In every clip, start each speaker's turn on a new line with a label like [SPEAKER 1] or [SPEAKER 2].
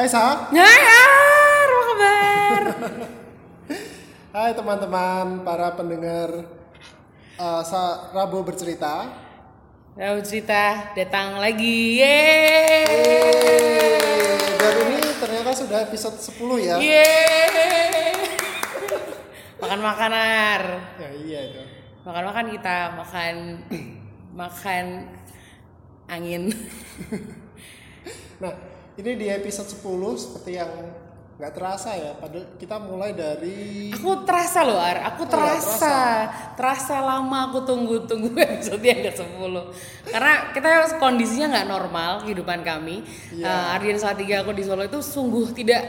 [SPEAKER 1] Hai Sa.
[SPEAKER 2] Hai Ar, apa kabar?
[SPEAKER 1] Hai teman-teman para pendengar uh, Sa Rabu bercerita.
[SPEAKER 2] Rabu cerita datang lagi, yeay!
[SPEAKER 1] Dan ini ternyata sudah episode 10 ya.
[SPEAKER 2] Yeay! Makan-makan Ar,
[SPEAKER 1] Ya iya itu.
[SPEAKER 2] makan-makan kita, makan makan angin.
[SPEAKER 1] Nah, ini di episode 10 seperti yang nggak terasa ya. Padahal kita mulai dari
[SPEAKER 2] Aku terasa loh Ar, aku
[SPEAKER 1] Oh iya,
[SPEAKER 2] terasa, terasa lama aku tunggu-tunggu episode yang ke 10 Karena kita kondisinya nggak normal kehidupan kami.
[SPEAKER 1] Iya.
[SPEAKER 2] Uh, Ardian Salatiga aku di Solo itu sungguh tidak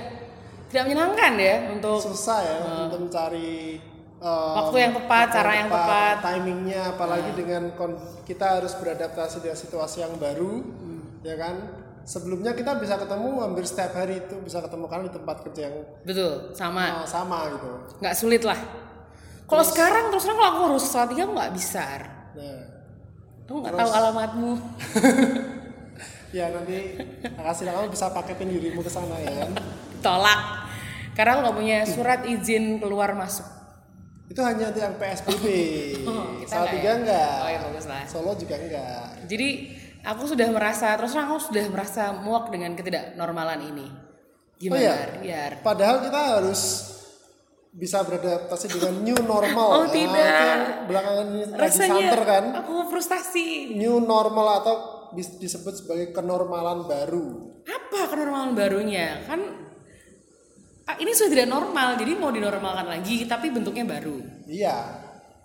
[SPEAKER 2] tidak menyenangkan ya untuk
[SPEAKER 1] susah ya untuk mencari uh,
[SPEAKER 2] Waktu yang tepat,
[SPEAKER 1] waktu
[SPEAKER 2] cara yang tepat. Nah.
[SPEAKER 1] timingnya, apalagi dengan kon- kita harus beradaptasi dengan situasi yang baru,
[SPEAKER 2] Hmm.
[SPEAKER 1] ya kan? Sebelumnya kita bisa ketemu hampir setiap hari itu bisa ketemu kan di tempat kerja yang
[SPEAKER 2] betul sama
[SPEAKER 1] uh, sama gitu.
[SPEAKER 2] nggak sulit lah. Kalau sekarang terus terang kalau aku harus Salatiga aku nggak bisa.
[SPEAKER 1] Nah,
[SPEAKER 2] Aku nggak tahu alamatmu.
[SPEAKER 1] ya nanti kasih kamu bisa paketin dirimu ke sana ya kan?
[SPEAKER 2] Tolak. Karena aku nggak punya surat izin keluar masuk.
[SPEAKER 1] Itu hanya yang PSBB.
[SPEAKER 2] kita
[SPEAKER 1] Salah
[SPEAKER 2] nggak
[SPEAKER 1] tiga
[SPEAKER 2] ya?
[SPEAKER 1] enggak.
[SPEAKER 2] Oh ya bagus lah.
[SPEAKER 1] Solo juga enggak.
[SPEAKER 2] Jadi aku sudah merasa terus terang aku sudah merasa muak dengan ketidaknormalan ini. Gimana?
[SPEAKER 1] Oh iya?
[SPEAKER 2] Ya.
[SPEAKER 1] Padahal kita harus bisa beradaptasi dengan new normal.
[SPEAKER 2] Oh,
[SPEAKER 1] Ah,
[SPEAKER 2] tidak.
[SPEAKER 1] yang belakangan ini lagi
[SPEAKER 2] Rasanya
[SPEAKER 1] santer kan.
[SPEAKER 2] aku frustasi.
[SPEAKER 1] New normal atau disebut sebagai kenormalan baru.
[SPEAKER 2] Apa kenormalan barunya? Kan ah, ini sudah tidak normal, jadi mau dinormalkan lagi tapi bentuknya baru.
[SPEAKER 1] Iya.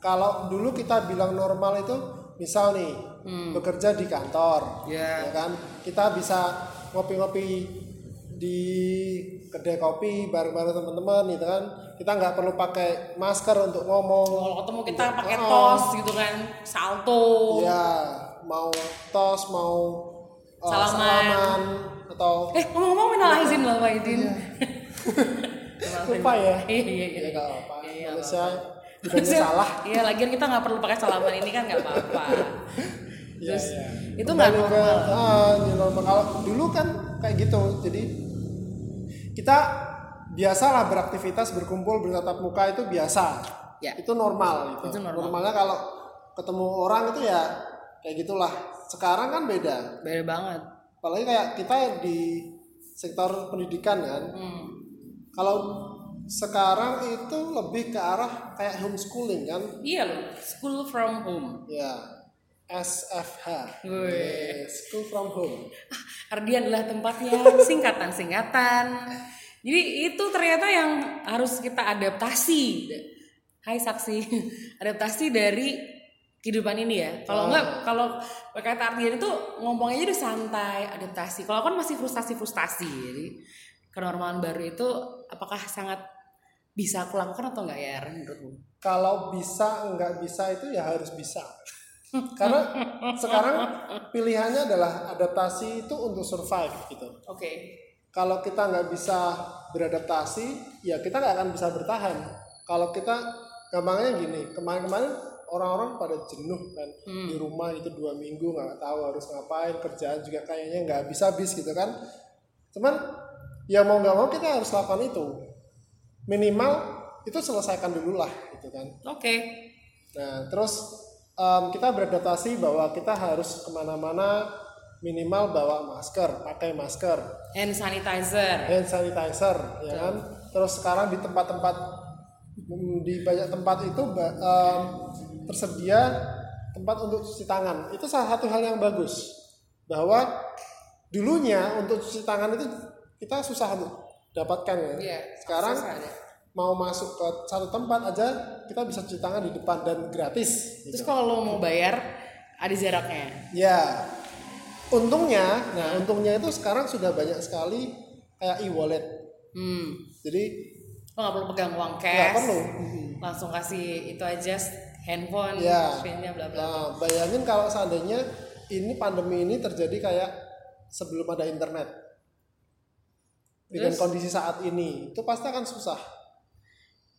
[SPEAKER 1] Kalau dulu kita bilang normal itu misal nih
[SPEAKER 2] Hmm.
[SPEAKER 1] bekerja di kantor,
[SPEAKER 2] Ya.
[SPEAKER 1] ya kan? Kita bisa ngopi-ngopi di kedai kopi bareng-bareng teman-teman gitu kan. Kita nggak perlu pakai masker untuk ngomong.
[SPEAKER 2] Kalau ketemu kita pakai
[SPEAKER 1] Oh.
[SPEAKER 2] tos gitu kan, salto.
[SPEAKER 1] Iya, mau tos, mau uh,
[SPEAKER 2] Salaman.
[SPEAKER 1] salaman, atau
[SPEAKER 2] Eh ngomong-ngomong minal aizin loh Pak Idin.
[SPEAKER 1] lupa ya.
[SPEAKER 2] Iya iya iya.
[SPEAKER 1] Ya nggak apa-apa.
[SPEAKER 2] Iya, iya,
[SPEAKER 1] bukannya salah.
[SPEAKER 2] Iya lagian kita nggak perlu pakai salaman ini kan nggak apa-apa.
[SPEAKER 1] Iya,
[SPEAKER 2] Terus
[SPEAKER 1] iya.
[SPEAKER 2] itu nggak
[SPEAKER 1] Kembali ke,
[SPEAKER 2] normal.
[SPEAKER 1] ah, normal. Kalau dulu kan kayak gitu. Jadi kita biasalah beraktivitas, berkumpul, bertatap muka itu biasa.
[SPEAKER 2] Ya.
[SPEAKER 1] Itu normal gitu.
[SPEAKER 2] Itu normal.
[SPEAKER 1] Normalnya kalau ketemu orang itu ya kayak gitulah. Sekarang kan beda.
[SPEAKER 2] Beda banget.
[SPEAKER 1] Apalagi kayak kita di sektor pendidikan kan.
[SPEAKER 2] Hmm.
[SPEAKER 1] Kalau sekarang itu lebih ke arah kayak homeschooling kan.
[SPEAKER 2] Iya loh, school from home.
[SPEAKER 1] Ya. SFH.
[SPEAKER 2] Wih.
[SPEAKER 1] Eh, School from home.
[SPEAKER 2] Ardian adalah tempatnya singkatan-singkatan. Jadi itu ternyata yang harus kita adaptasi. Hai saksi, adaptasi dari kehidupan ini ya. Kalau enggak, kalau kata Ardian itu ngomongnya udah santai, adaptasi. Kalau aku kan masih frustasi-frustasi. Jadi kenormalan baru itu apakah sangat bisa aku lakukan atau enggak ya Ren, menurutmu?
[SPEAKER 1] Kalau bisa nggak bisa itu ya harus bisa. Karena sekarang pilihannya adalah adaptasi itu untuk survive gitu.
[SPEAKER 2] Oke.
[SPEAKER 1] Kalau kita nggak bisa beradaptasi, ya kita nggak akan bisa bertahan. Kalau kita gampangnya gini, kemarin-kemarin orang-orang pada jenuh kan di rumah itu dua minggu nggak tahu harus ngapain, kerjaan juga kayaknya nggak bisa habis gitu kan. Cuman ya mau nggak mau kita harus lakukan itu. Minimal itu selesaikan dulu lah gitu kan.
[SPEAKER 2] Oke.
[SPEAKER 1] Nah, terus em, kita beradaptasi bahwa kita harus ke mana-mana minimal bawa masker, pakai masker,
[SPEAKER 2] Hand sanitizer.
[SPEAKER 1] hand sanitizer, ya kan. Terus sekarang di tempat-tempat mm, di banyak tempat itu em, tersedia tempat untuk cuci tangan. Itu salah satu hal yang bagus bahwa dulunya untuk cuci tangan itu kita susah untuk dapatkan ya.
[SPEAKER 2] Iya,
[SPEAKER 1] Sekarang
[SPEAKER 2] ada.
[SPEAKER 1] Mau masuk ke satu tempat aja kita bisa cuci tangan di depan dan gratis. gitu.
[SPEAKER 2] Terus kalau lo mau bayar ada jaraknya.
[SPEAKER 1] Ya, untungnya, nah untungnya itu sekarang sudah banyak sekali kayak e-wallet.
[SPEAKER 2] Hmm.
[SPEAKER 1] Jadi
[SPEAKER 2] Lo nggak perlu pegang uang cash.
[SPEAKER 1] nggak perlu.
[SPEAKER 2] Langsung kasih itu aja handphone,
[SPEAKER 1] Ya.
[SPEAKER 2] screennya bla bla.
[SPEAKER 1] Nah, bayangin kalau seandainya ini pandemi ini terjadi kayak sebelum ada internet. Dengan
[SPEAKER 2] Terus?
[SPEAKER 1] kondisi saat ini, itu pasti akan susah.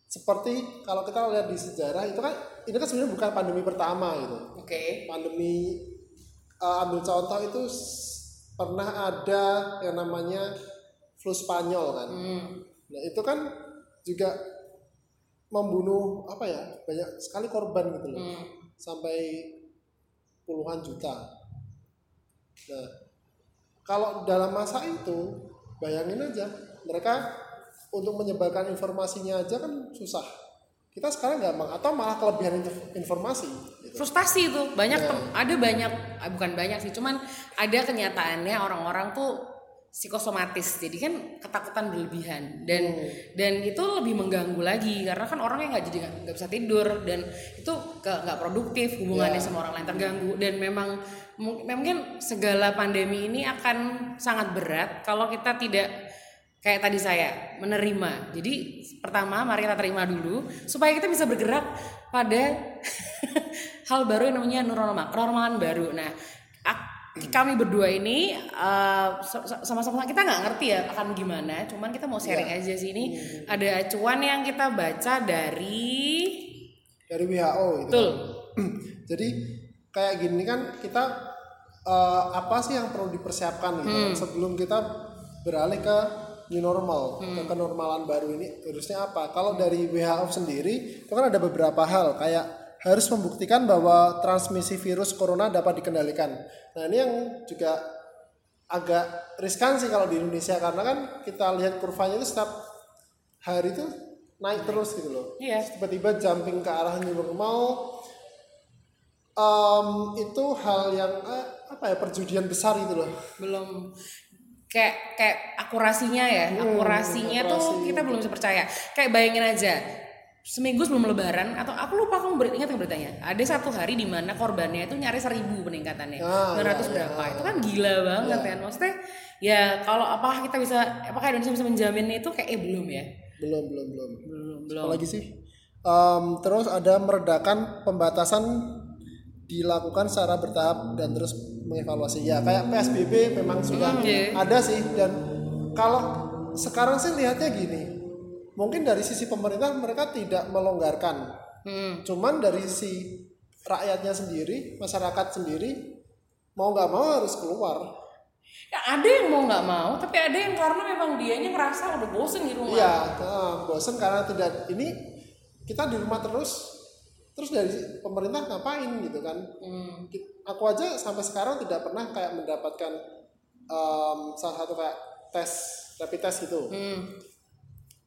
[SPEAKER 1] Seperti kalau kita lihat di sejarah itu kan ini kan sebenarnya bukan pandemi pertama gitu.
[SPEAKER 2] Oke.
[SPEAKER 1] pandemi uh, ambil contoh itu pernah ada yang namanya flu Spanyol kan. Nah itu kan juga membunuh apa ya banyak sekali korban gitu loh, sampai puluhan juta. Nah kalau dalam masa itu bayangin aja mereka untuk menyebarkan informasinya aja kan susah. Kita sekarang gampang atau malah kelebihan inf- informasi. Gitu.
[SPEAKER 2] frustasi itu banyak
[SPEAKER 1] Ya.
[SPEAKER 2] ada banyak ah, bukan banyak sih cuman ada kenyataannya orang-orang tuh psikosomatis jadi kan ketakutan berlebihan dan
[SPEAKER 1] Hmm.
[SPEAKER 2] dan itu lebih mengganggu lagi karena kan orang yang nggak jadi nggak- bisa tidur dan itu nggak produktif hubungannya
[SPEAKER 1] Ya.
[SPEAKER 2] sama orang lain terganggu dan memang mung- mungkin segala pandemi ini akan sangat berat kalau kita tidak kayak tadi saya menerima. Jadi pertama mari kita terima dulu supaya kita bisa bergerak pada hal baru yang namanya normal, kenormalan baru. Nah, kami berdua ini so- sama-sama kita nggak ngerti ya akan gimana, cuman kita mau sharing aja sih ini ada acuan yang kita baca dari
[SPEAKER 1] Dari WHO itu.
[SPEAKER 2] betul
[SPEAKER 1] Jadi kayak gini kan kita eh, apa sih yang perlu dipersiapkan gitu kan, sebelum kita beralih ke new normal, ke kenormalan baru ini harusnya apa? Kalau dari WHO sendiri itu kan ada beberapa hal kayak harus membuktikan bahwa transmisi virus corona dapat dikendalikan. Nah ini yang juga agak riskan sih kalau di Indonesia karena kan kita lihat kurvanya itu setiap hari itu naik terus gitu loh
[SPEAKER 2] Iya.
[SPEAKER 1] tiba-tiba jumping ke arah new normal Em, itu hal yang eh, apa ya perjudian besar itu loh
[SPEAKER 2] belum kayak kayak akurasinya ya. Akurasinya tuh
[SPEAKER 1] akurasi.
[SPEAKER 2] kita belum bisa percaya. Kayak bayangin aja seminggu sebelum lebaran atau aku lupa kamu ber- ingat nggak beritanya? Ada satu hari di mana korbannya itu nyaris seribu peningkatannya.
[SPEAKER 1] Ah,
[SPEAKER 2] 900
[SPEAKER 1] iya,
[SPEAKER 2] berapa. Itu kan gila banget kan maksudnya ya kalau apakah kita bisa apakah Indonesia bisa menjamin itu? Kayak eh belum ya.
[SPEAKER 1] Belum belum belum.
[SPEAKER 2] Belum belum.
[SPEAKER 1] apalagi sih. Em, terus ada meredakan pembatasan dilakukan secara bertahap dan terus mengevaluasi ya kayak psbb memang sudah
[SPEAKER 2] iya.
[SPEAKER 1] ada sih dan kalau sekarang sih lihatnya gini mungkin dari sisi pemerintah mereka tidak melonggarkan
[SPEAKER 2] Hmm.
[SPEAKER 1] cuman dari sisi rakyatnya sendiri masyarakat sendiri mau nggak mau harus keluar
[SPEAKER 2] ya ada yang mau nggak mau tapi ada yang karena memang dianya ngerasa udah bosen di rumah
[SPEAKER 1] iya nah, bosen karena tidak ini kita di rumah terus terus dari pemerintah ngapain gitu kan
[SPEAKER 2] Hmm.
[SPEAKER 1] Aku aja sampai sekarang tidak pernah kayak mendapatkan em, salah satu kayak tes rapid test gitu
[SPEAKER 2] Hmm.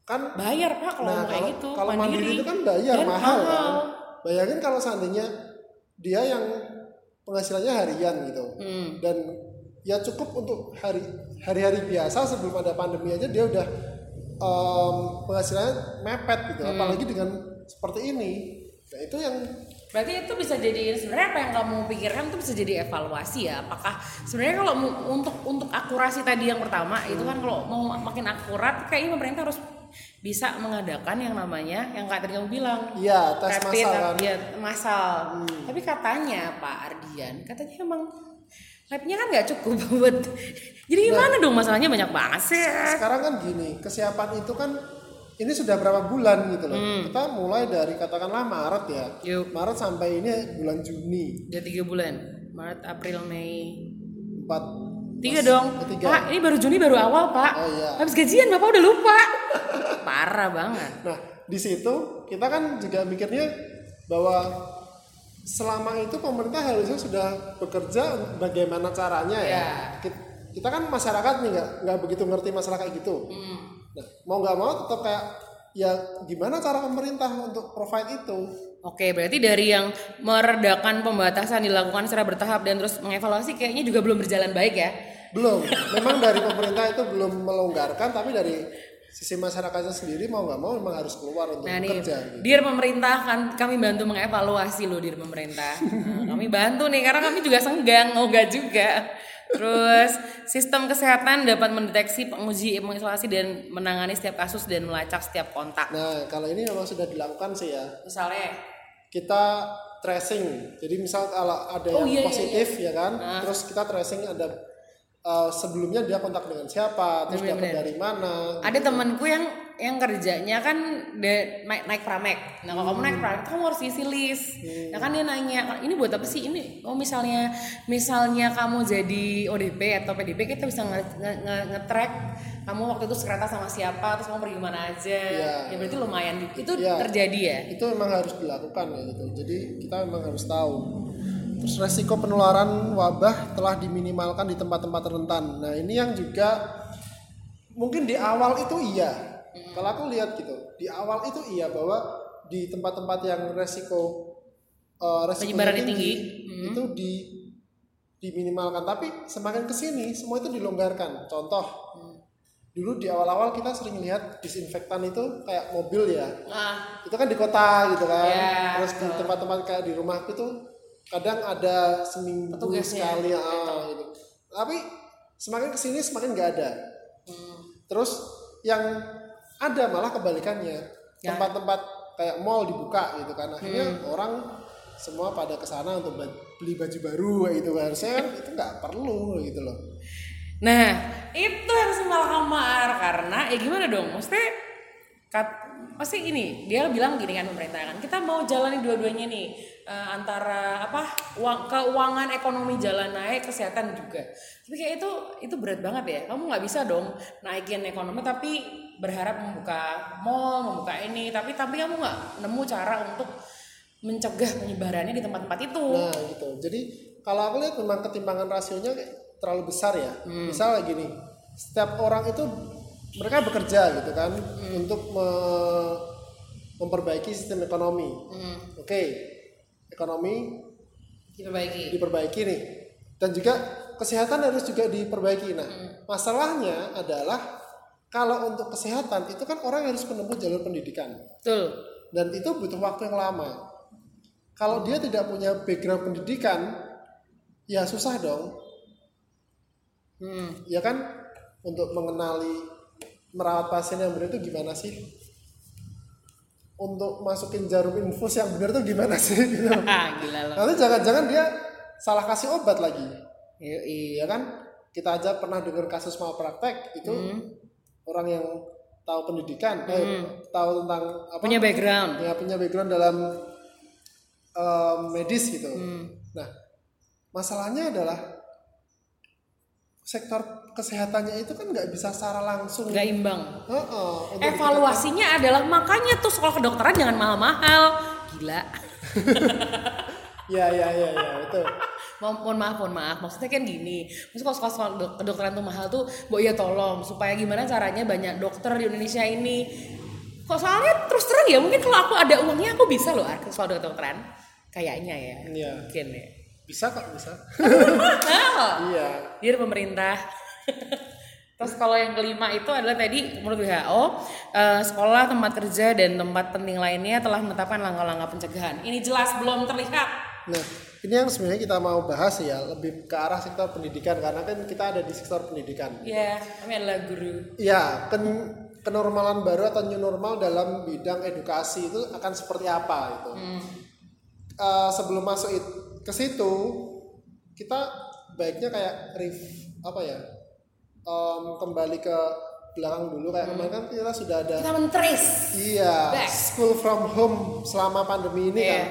[SPEAKER 1] kan
[SPEAKER 2] bayar pak kalau
[SPEAKER 1] nah
[SPEAKER 2] kayak
[SPEAKER 1] kalau
[SPEAKER 2] gitu
[SPEAKER 1] kalau mandiri itu kan bayar
[SPEAKER 2] Dan
[SPEAKER 1] mahal kan
[SPEAKER 2] mahal.
[SPEAKER 1] bayangin kalau seandainya dia yang penghasilannya harian gitu
[SPEAKER 2] Hmm.
[SPEAKER 1] dan ya cukup untuk hari hari-hari biasa sebelum ada pandemi aja dia udah em, penghasilannya mepet gitu
[SPEAKER 2] Hmm.
[SPEAKER 1] apalagi dengan seperti ini nah itu yang
[SPEAKER 2] Berarti itu bisa jadi sebenarnya apa yang kamu pikirkan itu bisa jadi evaluasi ya. Apakah sebenarnya kalau untuk untuk akurasi tadi yang pertama itu kan kalau mau makin akurat kayaknya pemerintah harus bisa mengadakan yang namanya yang kayak tadi kamu bilang
[SPEAKER 1] ya tes
[SPEAKER 2] rapid
[SPEAKER 1] massal kan
[SPEAKER 2] ya, massal. Tapi katanya Pak Ardian katanya emang labnya kan nggak cukup buat. Jadi gimana dong masalahnya banyak banget sih.
[SPEAKER 1] sekarang kan gini kesiapan itu kan ini sudah berapa bulan gitu loh kita mulai dari katakanlah Maret ya
[SPEAKER 2] Yuk,
[SPEAKER 1] Maret sampai ini bulan Juni
[SPEAKER 2] udah tiga bulan. Maret, April, Mei,
[SPEAKER 1] empat
[SPEAKER 2] Tiga dong.
[SPEAKER 1] Ketiga.
[SPEAKER 2] Pak, ini baru Juni baru awal, Pak.
[SPEAKER 1] Oh, iya.
[SPEAKER 2] Habis gajian Bapak udah lupa. Parah banget.
[SPEAKER 1] Nah, di situ kita kan juga mikirnya bahwa selama itu pemerintah harusnya sudah bekerja bagaimana caranya ya.
[SPEAKER 2] Ya.
[SPEAKER 1] Kit- Kita kan masyarakat nih nggak nggak begitu ngerti masalah kayak gitu. Nah, mau nggak mau tetap kayak ya gimana cara pemerintah untuk provide itu?
[SPEAKER 2] Oke, berarti dari yang meredakan pembatasan dilakukan secara bertahap dan terus mengevaluasi kayaknya juga belum berjalan baik ya.
[SPEAKER 1] Belum. Memang dari pemerintah itu belum melonggarkan, tapi dari sisi masyarakatnya sendiri mau nggak mau memang harus keluar untuk
[SPEAKER 2] Nah nih,
[SPEAKER 1] bekerja. Gitu.
[SPEAKER 2] dir pemerintah kan kami bantu mengevaluasi loh dir pemerintah. Nah, kami bantu nih karena kami juga senggang, mau nggak juga. Terus sistem kesehatan dapat mendeteksi, menguji, mengisolasi dan menangani setiap kasus dan melacak setiap kontak.
[SPEAKER 1] Nah, kalau ini memang sudah dilakukan sih ya.
[SPEAKER 2] Misalnya,
[SPEAKER 1] kita tracing. Jadi misal kalau ada
[SPEAKER 2] Oh,
[SPEAKER 1] yang
[SPEAKER 2] iya, iya,
[SPEAKER 1] positif ya kan, terus kita tracing ada uh, sebelumnya dia kontak dengan siapa, terus dapat
[SPEAKER 2] Bener-bener.
[SPEAKER 1] dari mana.
[SPEAKER 2] ada temanku yang yang kerjanya kan de- naik naik pramek nah kalau kamu naik pramek kamu harus isi list nah kan dia nanya ini buat apa sih ini oh misalnya misalnya kamu jadi ODP atau PDP kita bisa nge- nge- nge- nge-track kamu waktu itu sekereta sama siapa terus kamu pergi mana aja
[SPEAKER 1] Iya.
[SPEAKER 2] ya berarti lumayan itu
[SPEAKER 1] Iya.
[SPEAKER 2] terjadi ya
[SPEAKER 1] Itu memang harus dilakukan ya gitu. Jadi kita memang harus tahu. Terus resiko penularan wabah telah diminimalkan di tempat-tempat rentan. Nah ini yang juga mungkin di awal itu iya. Kalau aku lihat gitu, di awal itu iya bahwa di tempat-tempat yang resiko uh, resikonya
[SPEAKER 2] Penyebarannya tinggi.
[SPEAKER 1] itu di diminimalkan. Tapi semakin ke sini semua itu dilonggarkan. Contoh, dulu di awal-awal kita sering lihat disinfektan itu kayak mobil ya
[SPEAKER 2] nah
[SPEAKER 1] itu kan di kota gitu kan
[SPEAKER 2] Iya,
[SPEAKER 1] terus di tempat-tempat kayak di rumah itu kadang ada seminggu
[SPEAKER 2] Petugasnya,
[SPEAKER 1] sekali ah, gitu tapi semakin ke sini semakin nggak ada. Terus yang ada malah kebalikannya.
[SPEAKER 2] Ya.
[SPEAKER 1] tempat-tempat kayak mall dibuka gitu kan. Akhirnya orang semua pada ke sana untuk beli baju baru gitu kan. Kan itu nggak perlu gitu loh.
[SPEAKER 2] Nah, itu yang semalah kamar. Karena ya gimana dong? Maksudnya kat, pasti ini dia bilang gini kan pemerintah kan. Kita mau jalani dua-duanya nih eh, antara apa uang keuangan ekonomi jalan naik kesehatan juga. Tapi kayak itu itu berat banget ya. Kamu nggak bisa dong naikin ekonomi tapi berharap membuka mall membuka ini. Tapi tapi kamu nggak nemu cara untuk mencegah penyebarannya di tempat-tempat itu.
[SPEAKER 1] Nah gitu. Jadi kalau aku lihat memang ketimpangan rasionya terlalu besar ya. Misal gini, setiap orang itu mereka bekerja gitu kan untuk me- memperbaiki sistem ekonomi. Oke, ekonomi
[SPEAKER 2] diperbaiki
[SPEAKER 1] diperbaiki nih, dan juga kesehatan harus juga diperbaiki. Nah, masalahnya adalah kalau untuk kesehatan itu kan orang harus menempuh jalur pendidikan
[SPEAKER 2] betul
[SPEAKER 1] dan itu butuh waktu yang lama. Kalau dia tidak punya background pendidikan, ya susah dong,
[SPEAKER 2] hmm.
[SPEAKER 1] ya kan? Untuk mengenali merawat pasien yang benar itu gimana sih? Untuk masukin jarum infus yang benar itu gimana sih? Gitu.
[SPEAKER 2] gila loh
[SPEAKER 1] Nanti jangan-jangan dia salah kasih obat lagi,
[SPEAKER 2] Yoi.
[SPEAKER 1] ya kan? Kita aja pernah dengar kasus malpraktek itu orang yang tahu pendidikan, eh, tahu tentang apa?
[SPEAKER 2] punya background
[SPEAKER 1] ya punya background dalam em, medis gitu. Nah, masalahnya adalah sektor kesehatannya itu kan nggak bisa secara langsung.
[SPEAKER 2] nggak imbang.
[SPEAKER 1] Heeh, untuk
[SPEAKER 2] evaluasinya adalah makanya tuh sekolah kedokteran jangan mahal-mahal. Gila.
[SPEAKER 1] Ya ya ya ya betul.
[SPEAKER 2] Mo- mohon maaf mohon maaf. Maksudnya kan gini maksudnya kalau sekolah, sekolah dok- kedokteran tuh mahal tuh bu ya tolong. Supaya gimana caranya banyak dokter di Indonesia ini. Kok soalnya terus terang ya mungkin kalau aku ada uangnya aku bisa loh ke sekolah kedokteran kayaknya ya
[SPEAKER 1] Iya.
[SPEAKER 2] mungkin ya
[SPEAKER 1] Bisa kok bisa. iya.
[SPEAKER 2] Dear pemerintah. Terus kalau yang kelima itu adalah tadi menurut WHO eh, sekolah, tempat kerja dan tempat penting lainnya telah menetapkan langkah-langkah pencegahan. Ini jelas belum terlihat.
[SPEAKER 1] Nah, ini yang sebenarnya kita mau bahas ya lebih ke arah sektor pendidikan karena kan kita ada di sektor pendidikan.
[SPEAKER 2] Ya, kami adalah guru.
[SPEAKER 1] Iya, ken- kenormalan baru atau new normal dalam bidang edukasi itu akan seperti apa itu. Eh, sebelum masuk ke situ, kita baiknya kayak ref apa ya, em, kembali ke belakang dulu kayak kemarin kan kita sudah ada
[SPEAKER 2] Kita men-trace.
[SPEAKER 1] iya
[SPEAKER 2] Back.
[SPEAKER 1] school from home selama pandemi ini
[SPEAKER 2] Iya.
[SPEAKER 1] kan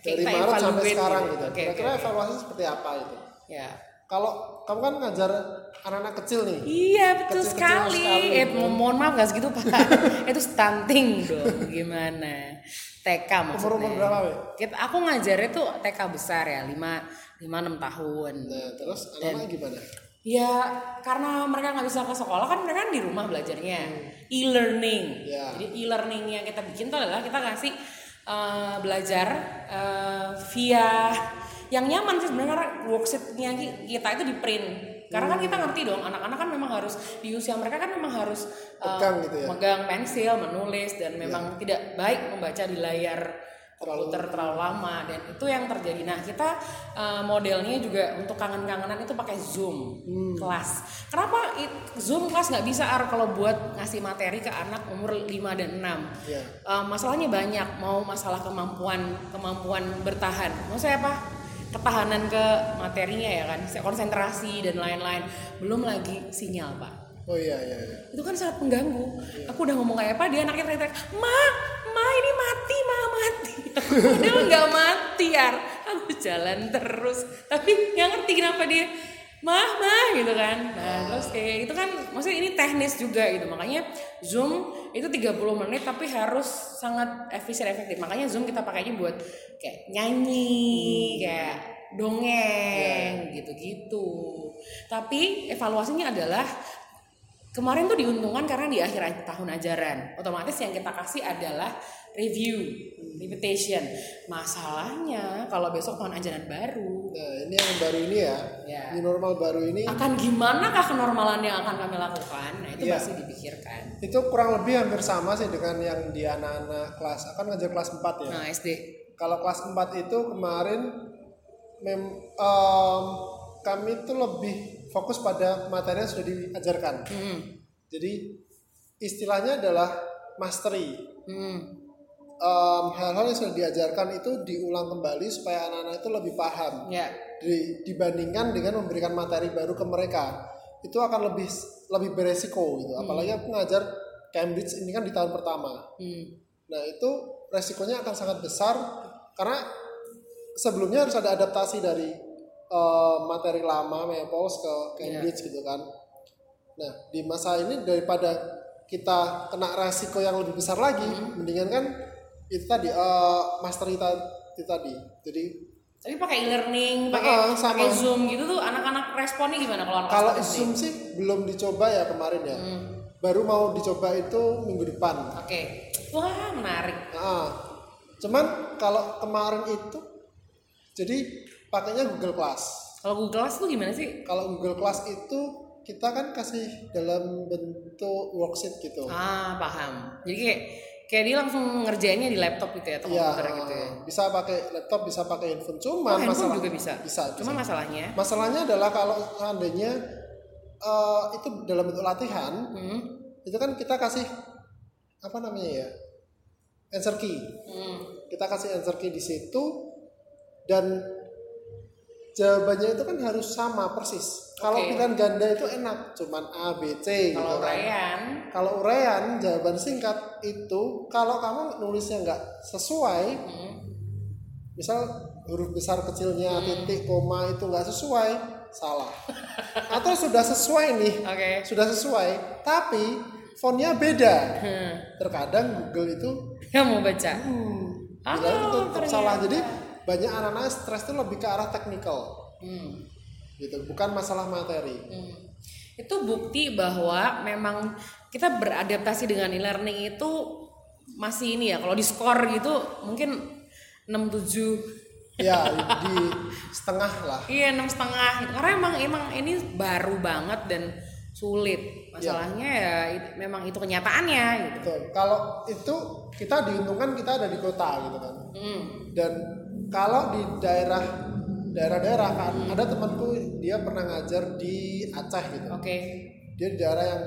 [SPEAKER 1] dari Maret sampai sekarang
[SPEAKER 2] gitu.
[SPEAKER 1] Kira-kira
[SPEAKER 2] oke.
[SPEAKER 1] evaluasi seperti apa itu?
[SPEAKER 2] Ya.
[SPEAKER 1] Kalau kamu kan ngajar anak-anak kecil nih,
[SPEAKER 2] Iya betul
[SPEAKER 1] Kecil-kecil
[SPEAKER 2] sekali.
[SPEAKER 1] sekali,
[SPEAKER 2] Eh mo- mohon maaf gak segitu pak. Itu stunting dong. Gimana? TK maksudnya.
[SPEAKER 1] umur-umur berapa, Wei?
[SPEAKER 2] Kita, aku ngajarnya tuh TK besar ya, 5 5 6 tahun.
[SPEAKER 1] Nah, terus anak-anak gimana?
[SPEAKER 2] Ya karena mereka nggak bisa ke sekolah kan mereka kan di rumah belajarnya e-learning.
[SPEAKER 1] Ya.
[SPEAKER 2] Jadi e-learning yang kita bikin tuh adalah kita kasih eh, belajar eh, via yang nyaman sih sebenarnya karena worksheetnya ki- kita itu di print. Karena kan kita ngerti dong anak-anak kan memang harus di usia mereka kan memang harus eh,
[SPEAKER 1] Pegang gitu ya?
[SPEAKER 2] megang pensil, menulis dan memang tidak baik membaca di layar komputer terlalu lama dan itu yang terjadi. Nah kita uh, modelnya juga untuk kangen-kangenan itu pakai zoom kelas. Kenapa i- zoom kelas nggak bisa Ar, kalau buat ngasih materi ke anak umur 5 dan 6
[SPEAKER 1] Ya.
[SPEAKER 2] Uh, masalahnya banyak mau masalah kemampuan kemampuan bertahan mau saya apa ketahanan ke materinya ya kan konsentrasi dan lain-lain. Belum lagi sinyal pak.
[SPEAKER 1] Oh iya iya, iya.
[SPEAKER 2] itu kan sangat mengganggu. Aku udah ngomong kayak apa dia anaknya teriak-teriak ma ma ini mati ma mati. Dia nggak mati ya aku jalan terus. Tapi nggak ngerti kenapa dia mah mah gitu kan. Nah terus kayak itu kan maksudnya ini teknis juga gitu. Makanya zoom itu 30 menit tapi harus sangat efisien efektif. Makanya zoom kita pakainya buat kayak nyanyi kayak dongeng gitu-gitu. Tapi evaluasinya adalah kemarin tuh diuntungkan karena di akhir tahun ajaran. Otomatis yang kita kasih adalah review repetition masalahnya kalau besok tahun ajaran baru
[SPEAKER 1] nah ini yang baru ini ya,
[SPEAKER 2] Ya.
[SPEAKER 1] ini normal baru ini
[SPEAKER 2] akan gimana kah kenormalan yang akan kami lakukan nah itu
[SPEAKER 1] Iya.
[SPEAKER 2] masih dipikirkan
[SPEAKER 1] itu kurang lebih hampir sama sih dengan yang di anak-anak kelas akan ngajar kelas 4 ya
[SPEAKER 2] nah SD
[SPEAKER 1] kalau kelas 4 itu kemarin mem, em, kami tuh lebih fokus pada materi yang sudah diajarkan
[SPEAKER 2] hmm.
[SPEAKER 1] jadi istilahnya adalah mastery
[SPEAKER 2] Hmm.
[SPEAKER 1] Em, hal-hal yang sudah diajarkan itu diulang kembali supaya anak-anak itu lebih paham
[SPEAKER 2] ya.
[SPEAKER 1] di- dibandingkan dengan memberikan materi baru ke mereka. Itu akan lebih lebih beresiko gitu. Apalagi aku ngajar Cambridge ini kan di tahun pertama.
[SPEAKER 2] Hmm.
[SPEAKER 1] nah itu resikonya akan sangat besar karena sebelumnya harus ada adaptasi dari eh, materi lama Maples ke Cambridge gitu kan. Nah di masa ini daripada kita kena resiko yang lebih besar lagi mendingan kan itu tadi eh, mastery ta- itu tadi jadi
[SPEAKER 2] tapi pakai e-learning pakai
[SPEAKER 1] sama.
[SPEAKER 2] pakai zoom gitu tuh anak-anak responnya gimana kalau anak
[SPEAKER 1] Kalau? Zoom sih belum dicoba ya kemarin ya. Baru mau dicoba itu minggu depan.
[SPEAKER 2] oke wah menarik
[SPEAKER 1] Nah, cuman kalau kemarin itu jadi pakainya Google Class.
[SPEAKER 2] kalau Google Class tuh gimana sih
[SPEAKER 1] Kalau Google Class itu kita kan kasih dalam bentuk worksheet gitu.
[SPEAKER 2] ah paham jadi kayak kayak dia langsung ngerjainnya di laptop gitu ya atau
[SPEAKER 1] Iya,
[SPEAKER 2] komputer gitu ya
[SPEAKER 1] bisa pakai laptop, bisa pakai handphone.
[SPEAKER 2] Oh,
[SPEAKER 1] Cuman
[SPEAKER 2] handphone
[SPEAKER 1] masalah
[SPEAKER 2] juga bisa.
[SPEAKER 1] Bisa.
[SPEAKER 2] Cuma
[SPEAKER 1] bisa.
[SPEAKER 2] masalahnya,
[SPEAKER 1] Masalahnya adalah kalau seandainya eh, itu dalam bentuk latihan,
[SPEAKER 2] hmm,
[SPEAKER 1] itu kan kita kasih apa namanya ya answer key
[SPEAKER 2] hmm,
[SPEAKER 1] kita kasih answer key di situ dan jawabannya itu kan harus sama persis. Kalau
[SPEAKER 2] Oke.
[SPEAKER 1] pilihan ganda itu enak cuman A B C gitu
[SPEAKER 2] kalau
[SPEAKER 1] kan. Kalau urean jawaban singkat itu kalau kamu nulisnya nggak sesuai
[SPEAKER 2] hmm,
[SPEAKER 1] misal huruf besar kecilnya titik koma itu nggak sesuai salah. Atau sudah sesuai nih
[SPEAKER 2] oke,
[SPEAKER 1] sudah sesuai tapi fontnya beda.
[SPEAKER 2] Hmm,
[SPEAKER 1] terkadang Google itu
[SPEAKER 2] nggak mau baca,
[SPEAKER 1] hmm,
[SPEAKER 2] Ah,
[SPEAKER 1] bilang itu salah. Jadi banyak anak-anak stres itu lebih ke arah teknikal
[SPEAKER 2] hmm,
[SPEAKER 1] gitu bukan masalah materi
[SPEAKER 2] hmm. itu bukti bahwa memang kita beradaptasi dengan e-learning itu masih ini ya, kalau di skor gitu mungkin 67
[SPEAKER 1] ya di setengah lah
[SPEAKER 2] Iya enam setengah gitu. Karena emang emang ini baru banget dan sulit. Masalahnya ya it- memang itu kenyataannya gitu.
[SPEAKER 1] Betul. kalau itu kita diuntungkan kita ada di kota gitu kan
[SPEAKER 2] Hmm.
[SPEAKER 1] dan kalau di daerah daerah-daerah kan ada temanku dia pernah ngajar di Aceh gitu
[SPEAKER 2] Oke.
[SPEAKER 1] dia di daerah yang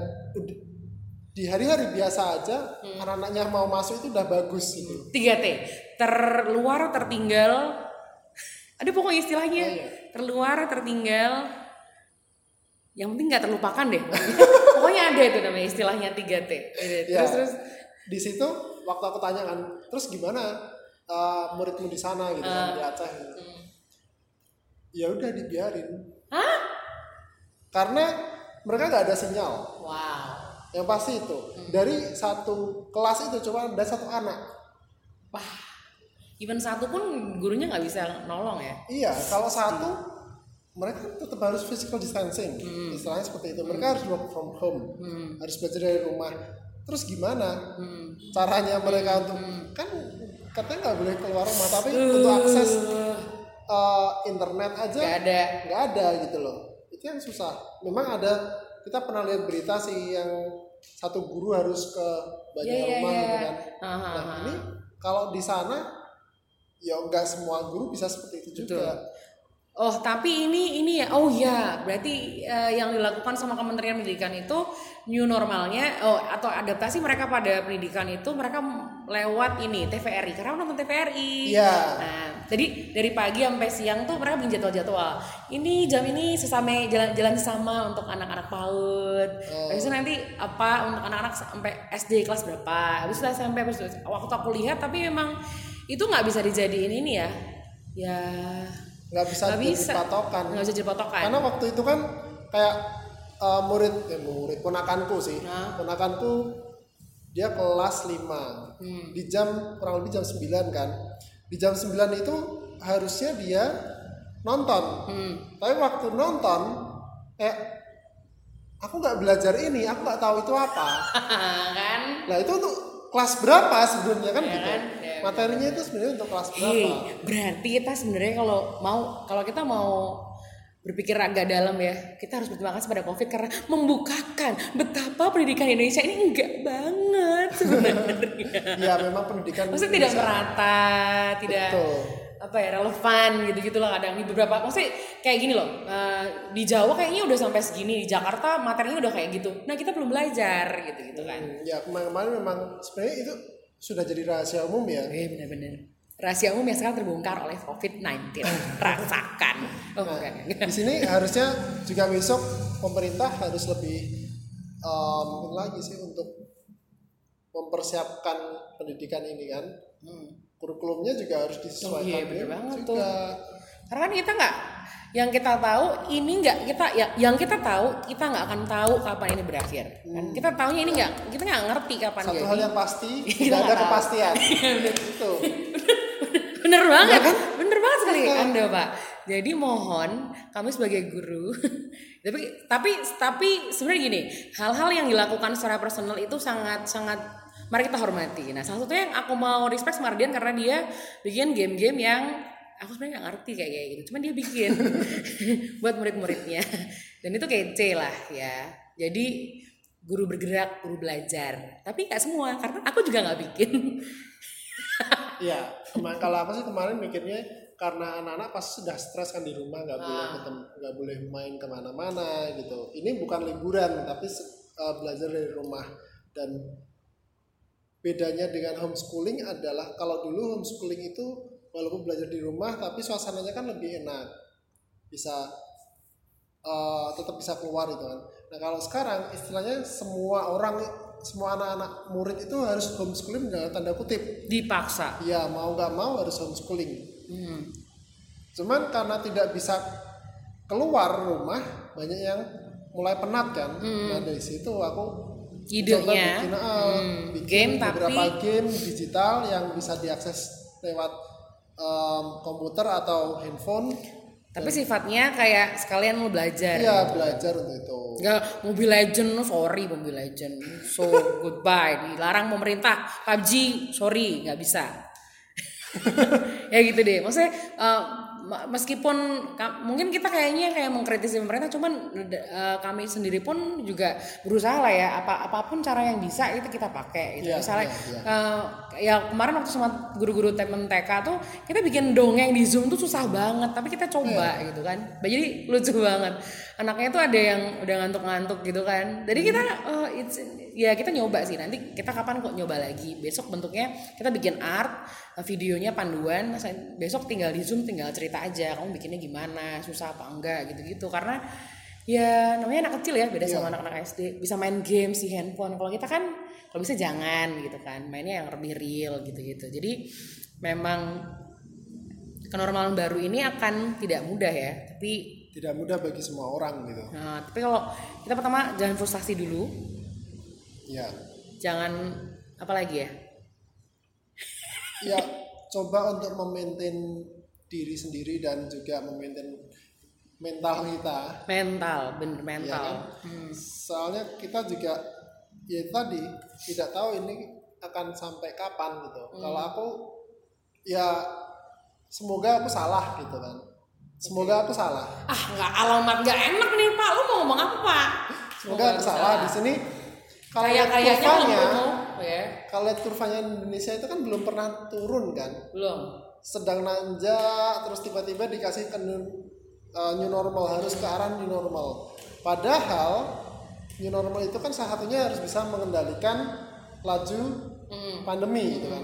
[SPEAKER 1] di hari-hari biasa aja
[SPEAKER 2] Hmm.
[SPEAKER 1] anak-anaknya mau masuk itu udah bagus gitu
[SPEAKER 2] 3 T. Terluar, tertinggal. Ada pokoknya istilahnya.
[SPEAKER 1] Oh, iya.
[SPEAKER 2] Terluar, tertinggal. Yang penting nggak terlupakan deh. pokoknya ada itu namanya istilahnya 3 T. Terus
[SPEAKER 1] Ya.
[SPEAKER 2] terus
[SPEAKER 1] di situ waktu aku tanya kan terus gimana uh, muridmu di sana gitu kan di Aceh gitu. ya udah dibiarin.
[SPEAKER 2] Hah?
[SPEAKER 1] karena mereka nggak ada sinyal.
[SPEAKER 2] Wow.
[SPEAKER 1] yang pasti itu. Dari satu kelas itu cuma ada satu anak.
[SPEAKER 2] Wah. Even satu pun gurunya nggak bisa nolong ya.
[SPEAKER 1] iya kalau satu mereka tetap harus physical distancing. Istilahnya seperti itu. Mereka harus work from home.
[SPEAKER 2] Hmm.
[SPEAKER 1] harus belajar dari rumah. Terus gimana?
[SPEAKER 2] Hmm.
[SPEAKER 1] caranya mereka untuk kan katanya nggak boleh keluar rumah tapi untuk akses uh, internet aja
[SPEAKER 2] Gak ada.
[SPEAKER 1] nggak ada gitu loh itu yang susah memang ada kita pernah lihat berita sih yang satu guru harus ke banyak
[SPEAKER 2] Iya, iya,
[SPEAKER 1] rumah
[SPEAKER 2] iya.
[SPEAKER 1] gitu kan
[SPEAKER 2] Aha,
[SPEAKER 1] nah
[SPEAKER 2] aha.
[SPEAKER 1] ini kalau di sana ya nggak semua guru bisa seperti itu juga
[SPEAKER 2] Oh, tapi ini ini ya. Oh ya, berarti uh, yang dilakukan sama Kementerian Pendidikan itu new normalnya oh atau adaptasi mereka pada pendidikan itu mereka lewat ini TVRI karena nonton TVRI.
[SPEAKER 1] Iya.
[SPEAKER 2] Nah, jadi dari pagi sampai siang tuh mereka bikin jadwal-jadwal. Ini jam ini sesama jalan-jalan sama untuk anak-anak PAUD. Oh. Habis itu nanti apa untuk anak-anak sampai SD kelas berapa. Habis itu SMP habis itu waktu aku lihat tapi memang itu nggak bisa dijadiin ini ya. Ya
[SPEAKER 1] nggak bisa
[SPEAKER 2] nggak
[SPEAKER 1] jadi
[SPEAKER 2] bisa.
[SPEAKER 1] patokan
[SPEAKER 2] nggak bisa jadi patokan
[SPEAKER 1] karena waktu itu kan kayak uh, murid eh, murid ponakanku sih
[SPEAKER 2] Nah.
[SPEAKER 1] ponakanku dia kelas 5
[SPEAKER 2] Hmm.
[SPEAKER 1] di jam kurang lebih jam 9 kan di jam 9 itu harusnya dia nonton
[SPEAKER 2] hmm.
[SPEAKER 1] tapi waktu nonton eh aku nggak belajar ini aku nggak tahu itu apa
[SPEAKER 2] kan
[SPEAKER 1] nah itu untuk kelas berapa sebenarnya kan
[SPEAKER 2] Ya
[SPEAKER 1] gitu
[SPEAKER 2] kan? Ya,
[SPEAKER 1] materinya itu sebenarnya untuk kelas berapa
[SPEAKER 2] Hei, berarti kita sebenarnya kalau mau kalau kita mau berpikir agak dalam ya, kita harus berterima kasih pada COVID karena membukakan betapa pendidikan Indonesia ini enggak banget sebenarnya.
[SPEAKER 1] ya memang pendidikan
[SPEAKER 2] Maksudnya tidak
[SPEAKER 1] Indonesia-
[SPEAKER 2] merata, tidak
[SPEAKER 1] Betul.
[SPEAKER 2] apa ya relevan gitu-gitu lah kadang di beberapa maksudnya kayak gini loh eh, di Jawa kayaknya udah sampai segini di Jakarta materinya udah kayak gitu nah kita belum belajar gitu gitu kan
[SPEAKER 1] Ya kemarin-kemarin memang sebenarnya itu sudah jadi rahasia umum ya.
[SPEAKER 2] Eh benar-benar. Rahasia umum yang sekarang terbongkar oleh COVID-19. Rasakan. Oh
[SPEAKER 1] Nah,
[SPEAKER 2] enggak, enggak.
[SPEAKER 1] di sini harusnya juga besok pemerintah harus lebih um, mungkin lagi sih untuk mempersiapkan pendidikan ini kan. Kurikulumnya juga harus disesuaikan.
[SPEAKER 2] Hmm. Oh iya, bener
[SPEAKER 1] ya,
[SPEAKER 2] banget
[SPEAKER 1] juga.
[SPEAKER 2] tuh. Karena kan kita nggak yang kita tahu ini nggak kita ya yang kita tahu kita nggak akan tahu kapan ini berakhir kan kita tahunya ini nggak kita nggak ngerti kapan
[SPEAKER 1] Satu
[SPEAKER 2] jadi
[SPEAKER 1] hal yang pasti tidak ada
[SPEAKER 2] tahu.
[SPEAKER 1] kepastian. Itu.
[SPEAKER 2] bener banget
[SPEAKER 1] kan?
[SPEAKER 2] bener banget sekali
[SPEAKER 1] Iya.
[SPEAKER 2] anda pak jadi mohon kami sebagai guru tapi tapi tapi sebenarnya gini hal-hal yang dilakukan secara personal itu sangat sangat mari kita hormati nah salah satunya yang aku mau respect sama Ardian karena dia bikin game-game yang aku sebenarnya nggak ngerti kayak kayak gitu. Cuman dia bikin buat murid-muridnya. Dan itu kece lah ya. Jadi guru bergerak guru belajar. Tapi nggak semua karena aku juga nggak bikin.
[SPEAKER 1] Iya, kema- kalau aku sih kemarin mikirnya karena anak-anak pasti sudah stres kan di rumah nggak boleh
[SPEAKER 2] Ah.
[SPEAKER 1] ketemu nggak boleh main ke mana-mana gitu. Ini bukan liburan tapi uh, belajar dari rumah. Dan bedanya dengan homeschooling adalah kalau dulu homeschooling itu walaupun belajar di rumah tapi suasananya kan lebih enak. Bisa uh, tetap bisa keluar itu kan. Nah kalau sekarang istilahnya semua orang semua anak-anak murid itu harus homeschooling dengan tanda kutip.
[SPEAKER 2] Dipaksa.
[SPEAKER 1] Ya mau nggak mau harus homeschooling.
[SPEAKER 2] Hmm.
[SPEAKER 1] cuman karena tidak bisa keluar rumah banyak yang mulai penat kan. Nah dari situ aku
[SPEAKER 2] Idenya,
[SPEAKER 1] bikin, ah,
[SPEAKER 2] hmm,
[SPEAKER 1] bikin
[SPEAKER 2] game
[SPEAKER 1] beberapa
[SPEAKER 2] tapi-
[SPEAKER 1] game digital yang bisa diakses lewat em, komputer atau handphone
[SPEAKER 2] Tapi sifatnya kayak sekalian mau belajar.
[SPEAKER 1] Iya belajar untuk itu
[SPEAKER 2] Enggak, Mobile Legend, no, sorry Mobile Legend. So goodbye, dilarang pemerintah. PUBG, sorry, nggak bisa. ya gitu deh. Maksudnya eh, ma- meskipun mungkin kita kayaknya kayak mengkritisi pemerintah, cuman eh, kami sendiri pun juga berusaha lah ya. Apa apa pun cara yang bisa itu kita pakai. Gitu.
[SPEAKER 1] Iya,
[SPEAKER 2] Misalnya
[SPEAKER 1] iya, iya.
[SPEAKER 2] eh, ya kemarin waktu sama guru-guru temen TK tuh kita bikin dongeng di Zoom tuh susah banget, tapi kita coba
[SPEAKER 1] Iya.
[SPEAKER 2] gitu kan. Jadi lucu banget. Anaknya tuh ada yang udah ngantuk-ngantuk gitu kan. Jadi kita oh, it's, ya kita nyoba sih. Nanti kita kapan kok nyoba lagi. Besok bentuknya kita bikin art, videonya panduan. Besok tinggal di Zoom tinggal cerita aja kamu bikinnya gimana, susah apa enggak gitu-gitu. Karena ya namanya anak kecil ya beda sama anak-anak SD bisa main game di handphone kalau kita kan kalau bisa jangan gitu kan mainnya yang lebih real gitu-gitu jadi memang kenormalan baru ini akan tidak mudah ya tapi
[SPEAKER 1] tidak mudah bagi semua orang gitu
[SPEAKER 2] nah, tapi kalau kita pertama jangan frustasi dulu
[SPEAKER 1] ya
[SPEAKER 2] jangan apa lagi ya?
[SPEAKER 1] Ya coba untuk memaintain diri sendiri dan juga memaintain mental kita.
[SPEAKER 2] Mental bener
[SPEAKER 1] ya
[SPEAKER 2] mental.
[SPEAKER 1] kan? soalnya kita juga ya tadi tidak tahu ini akan sampai kapan gitu. Kalau aku ya semoga aku salah gitu kan. Semoga aku salah.
[SPEAKER 2] Ah nggak alamat nggak enak nih pak. Lu mau ngomong apa pak?
[SPEAKER 1] Semoga aku salah di sini kalau
[SPEAKER 2] kayak
[SPEAKER 1] lihat
[SPEAKER 2] kayaknya
[SPEAKER 1] kurvanya
[SPEAKER 2] ya
[SPEAKER 1] kalau lihat kurvanya Indonesia itu kan belum pernah turun kan
[SPEAKER 2] belum
[SPEAKER 1] sedang nanjak terus tiba-tiba dikasih kenur uh, new normal harus ke arah new normal padahal new normal itu kan salah satunya harus bisa mengendalikan laju
[SPEAKER 2] Hmm.
[SPEAKER 1] pandemi gitu kan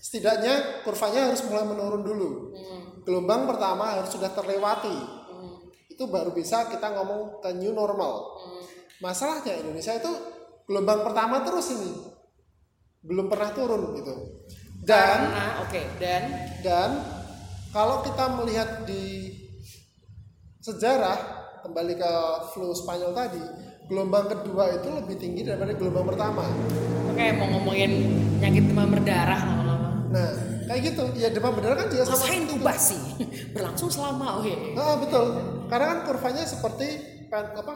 [SPEAKER 1] setidaknya kurvanya harus mulai menurun dulu
[SPEAKER 2] Hmm.
[SPEAKER 1] gelombang pertama harus sudah terlewati
[SPEAKER 2] Hmm.
[SPEAKER 1] itu baru bisa kita ngomong ke new normal
[SPEAKER 2] Hmm.
[SPEAKER 1] masalahnya Indonesia itu gelombang pertama terus ini. Belum pernah turun gitu. Dan
[SPEAKER 2] Karena oke. Dan?
[SPEAKER 1] Dan kalau kita melihat di sejarah kembali ke flu Spanyol tadi gelombang kedua itu lebih tinggi daripada gelombang pertama.
[SPEAKER 2] Oke mau ngomongin penyakit demam berdarah lama-lama.
[SPEAKER 1] nah kayak gitu. Ya demam berdarah kan juga sama.
[SPEAKER 2] Tuh basi berlangsung selama oke.
[SPEAKER 1] Ah, betul. Karena kan kurvanya seperti apa?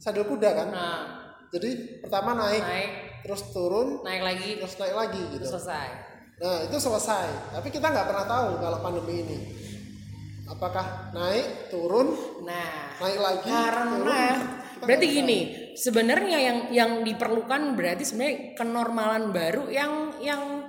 [SPEAKER 1] Sadel kuda kan?
[SPEAKER 2] Nah
[SPEAKER 1] jadi pertama naik
[SPEAKER 2] naik
[SPEAKER 1] terus turun
[SPEAKER 2] naik lagi
[SPEAKER 1] terus naik lagi gitu
[SPEAKER 2] selesai.
[SPEAKER 1] Nah itu selesai. Tapi kita nggak pernah tahu kalau pandemi ini apakah naik, turun,
[SPEAKER 2] Nah
[SPEAKER 1] naik lagi.
[SPEAKER 2] karena
[SPEAKER 1] turun.
[SPEAKER 2] Berarti gini sebenarnya yang yang diperlukan berarti sebenarnya kenormalan baru yang yang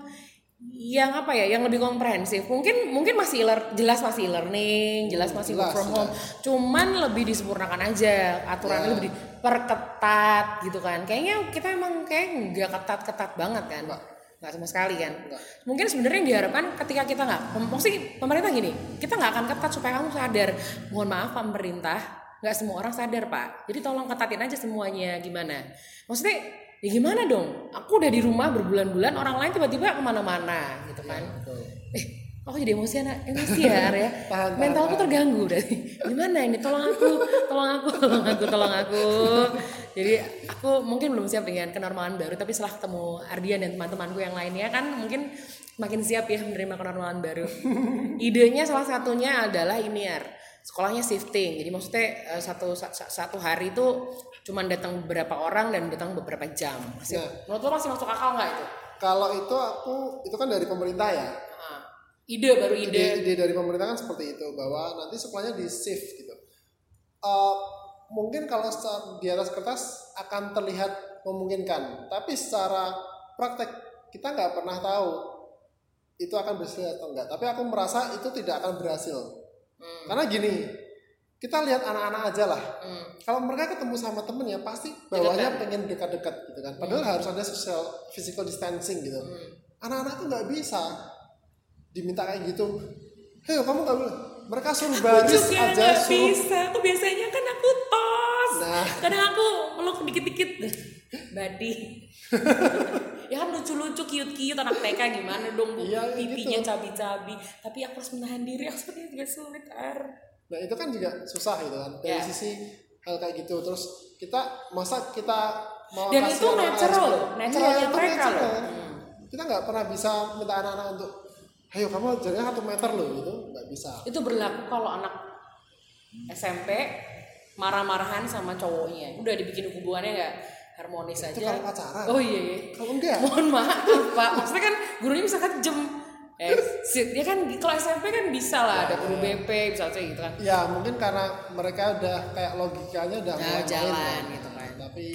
[SPEAKER 2] yang apa ya yang lebih komprehensif. Mungkin mungkin masih e jelas masih e-learning jelas masih work
[SPEAKER 1] jelas,
[SPEAKER 2] from home. Cuman lebih disempurnakan aja aturannya
[SPEAKER 1] Ya.
[SPEAKER 2] lebih diperketat gitu kan. Kayaknya kita emang kayak nggak ketat ketat banget kan.
[SPEAKER 1] Nggak.
[SPEAKER 2] nggak sama sekali kan.
[SPEAKER 1] Nggak.
[SPEAKER 2] mungkin sebenarnya yang diharapkan ketika kita nggak maksudnya pemerintah gini kita nggak akan ketat supaya kamu sadar. Mohon maaf pemerintah nggak semua orang sadar pak. Jadi tolong ketatin aja semuanya gimana? Maksudnya ya gimana dong? Aku udah di rumah berbulan-bulan orang lain tiba-tiba ke mana-mana gitu kan.
[SPEAKER 1] Betul.
[SPEAKER 2] eh aku jadi emosi anak emosi ya Arya mentalku terganggu dari gimana ini? Tolong aku tolong aku tolong aku tolong aku. Jadi aku mungkin belum siap dengan kenormalan baru tapi setelah ketemu Ardian dan teman-temanku yang lainnya kan mungkin makin siap ya menerima kenormalan baru. Idenya salah satunya adalah ini ya sekolahnya shifting. Jadi maksudnya eh, satu sa- sa- satu hari itu cuman datang beberapa orang dan datang beberapa jam masih
[SPEAKER 1] Nah.
[SPEAKER 2] menurut lo masih masuk akal nggak itu
[SPEAKER 1] Kalau itu aku itu kan dari pemerintah ya.
[SPEAKER 2] Ah. ide baru ide
[SPEAKER 1] Ide, ide dari pemerintah kan seperti itu bahwa nanti sekolahnya di shift gitu. Eh, mungkin kalau di atas kertas akan terlihat memungkinkan, tapi secara praktek kita nggak pernah tahu itu akan berhasil atau enggak. Tapi aku merasa itu tidak akan berhasil.
[SPEAKER 2] Hmm.
[SPEAKER 1] Karena gini, kita lihat anak-anak aja lah.
[SPEAKER 2] Hmm.
[SPEAKER 1] Kalau mereka ketemu sama temennya pasti bawahnya pengen dekat-dekat gitu kan. Padahal harus ada social physical distancing gitu.
[SPEAKER 2] Hmm.
[SPEAKER 1] Anak-anak tuh nggak bisa diminta kayak gitu. Hei kamu nggak boleh. Mereka suruh baris
[SPEAKER 2] juga
[SPEAKER 1] aja
[SPEAKER 2] nggak
[SPEAKER 1] suruh.
[SPEAKER 2] bisa aku biasanya kan aku tos
[SPEAKER 1] Nah.
[SPEAKER 2] kadang aku meluk dikit-dikit badi ya kan lucu-lucu cute-cute anak TK gimana dong bu
[SPEAKER 1] Iya,
[SPEAKER 2] pipinya
[SPEAKER 1] gitu.
[SPEAKER 2] cabi-cabi tapi aku harus menahan diri aku sepertinya juga sulit ar
[SPEAKER 1] Nah itu kan juga susah gitu kan. Dari
[SPEAKER 2] Ya.
[SPEAKER 1] sisi hal kayak gitu. Terus kita masa kita mau
[SPEAKER 2] Dan
[SPEAKER 1] kasih
[SPEAKER 2] itu natural naturalnya
[SPEAKER 1] Iya, itu
[SPEAKER 2] mereka
[SPEAKER 1] natural.
[SPEAKER 2] loh. Hmm.
[SPEAKER 1] Kita nggak pernah bisa minta anak-anak untuk Ayo kamu jaraknya satu meter loh gitu nggak bisa.
[SPEAKER 2] itu berlaku kalau anak SMP marah-marahan sama cowoknya udah dibikin hubungannya nggak harmonis
[SPEAKER 1] Itu
[SPEAKER 2] aja
[SPEAKER 1] kalau pacaran.
[SPEAKER 2] oh iya, iya.
[SPEAKER 1] Kalau enggak,
[SPEAKER 2] mohon maaf pak maksudnya kan gurunya bisa kejem eh dia kan kalau SMP kan bisa lah ada guru BP bisa gitu kan.
[SPEAKER 1] Ya mungkin karena mereka udah kayak logikanya udah
[SPEAKER 2] Nah,
[SPEAKER 1] main
[SPEAKER 2] jalan
[SPEAKER 1] kan.
[SPEAKER 2] gitu kan.
[SPEAKER 1] Tapi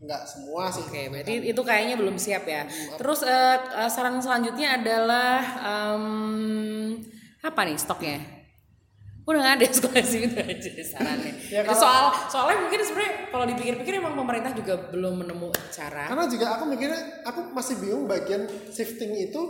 [SPEAKER 1] nggak semua sih.
[SPEAKER 2] oke berarti itu kayaknya belum siap ya. Terus eh, eh, saran selanjutnya adalah em, apa nih stoknya? Udah nggak ada sekolah sih udah aja sarannya.
[SPEAKER 1] Ya,
[SPEAKER 2] Itu
[SPEAKER 1] kalau-
[SPEAKER 2] soal soalnya mungkin sebenarnya kalau dipikir-pikir emang pemerintah juga belum menemu cara.
[SPEAKER 1] Karena juga aku mikirnya, aku masih bingung bagian shifting itu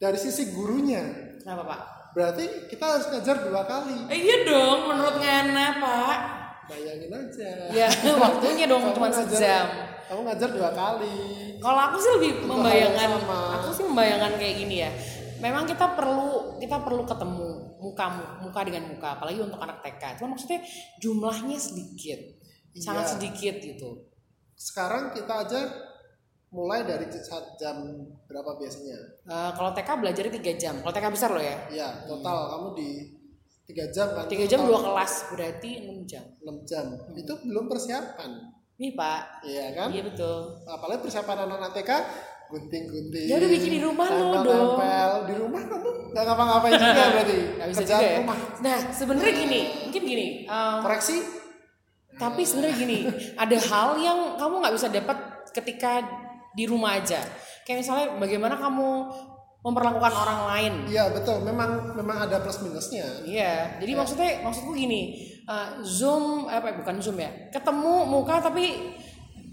[SPEAKER 1] dari sisi gurunya.
[SPEAKER 2] kenapa pak
[SPEAKER 1] Berarti kita harus ngajar dua kali.
[SPEAKER 2] eh, iya dong menurut Ngana pak
[SPEAKER 1] Bayangin aja.
[SPEAKER 2] ya waktunya dong cuma sejam
[SPEAKER 1] Kamu ngajar dua kali.
[SPEAKER 2] Kalau aku sih lebih membayangkan, aku sih membayangkan kayak gini ya. Memang kita perlu kita perlu ketemu muka muka dengan muka, apalagi untuk anak TK. Cuma maksudnya jumlahnya sedikit, sangat
[SPEAKER 1] Iya.
[SPEAKER 2] sedikit gitu.
[SPEAKER 1] Sekarang kita aja mulai dari jam berapa biasanya?
[SPEAKER 2] Eh, kalau TK belajarnya tiga jam, kalau TK besar loh ya.
[SPEAKER 1] Ya total kamu di tiga jam kan?
[SPEAKER 2] Tiga jam dua kelas berarti enam jam.
[SPEAKER 1] 6 jam. Itu belum persiapan.
[SPEAKER 2] Nih pak,
[SPEAKER 1] Iya kan?
[SPEAKER 2] iya betul.
[SPEAKER 1] Apalagi persiapan anak-anak TK gunting-gunting.
[SPEAKER 2] Ya udah bikin di rumah lo
[SPEAKER 1] tempel-tempel. Di rumah kamu nggak ngapa-ngapain juga berarti.
[SPEAKER 2] Gak bisa
[SPEAKER 1] Kerjaan
[SPEAKER 2] juga ya.
[SPEAKER 1] rumah.
[SPEAKER 2] Nah sebenarnya gini, mungkin gini. em,
[SPEAKER 1] Koreksi?
[SPEAKER 2] Tapi sebenarnya gini, ada hal yang kamu nggak bisa dapat ketika di rumah aja. Kayak misalnya bagaimana kamu memperlakukan orang lain.
[SPEAKER 1] Iya betul, memang memang ada plus minusnya.
[SPEAKER 2] Iya, jadi maksudnya maksudku gini, uh, zoom apa bukan zoom ya, ketemu muka tapi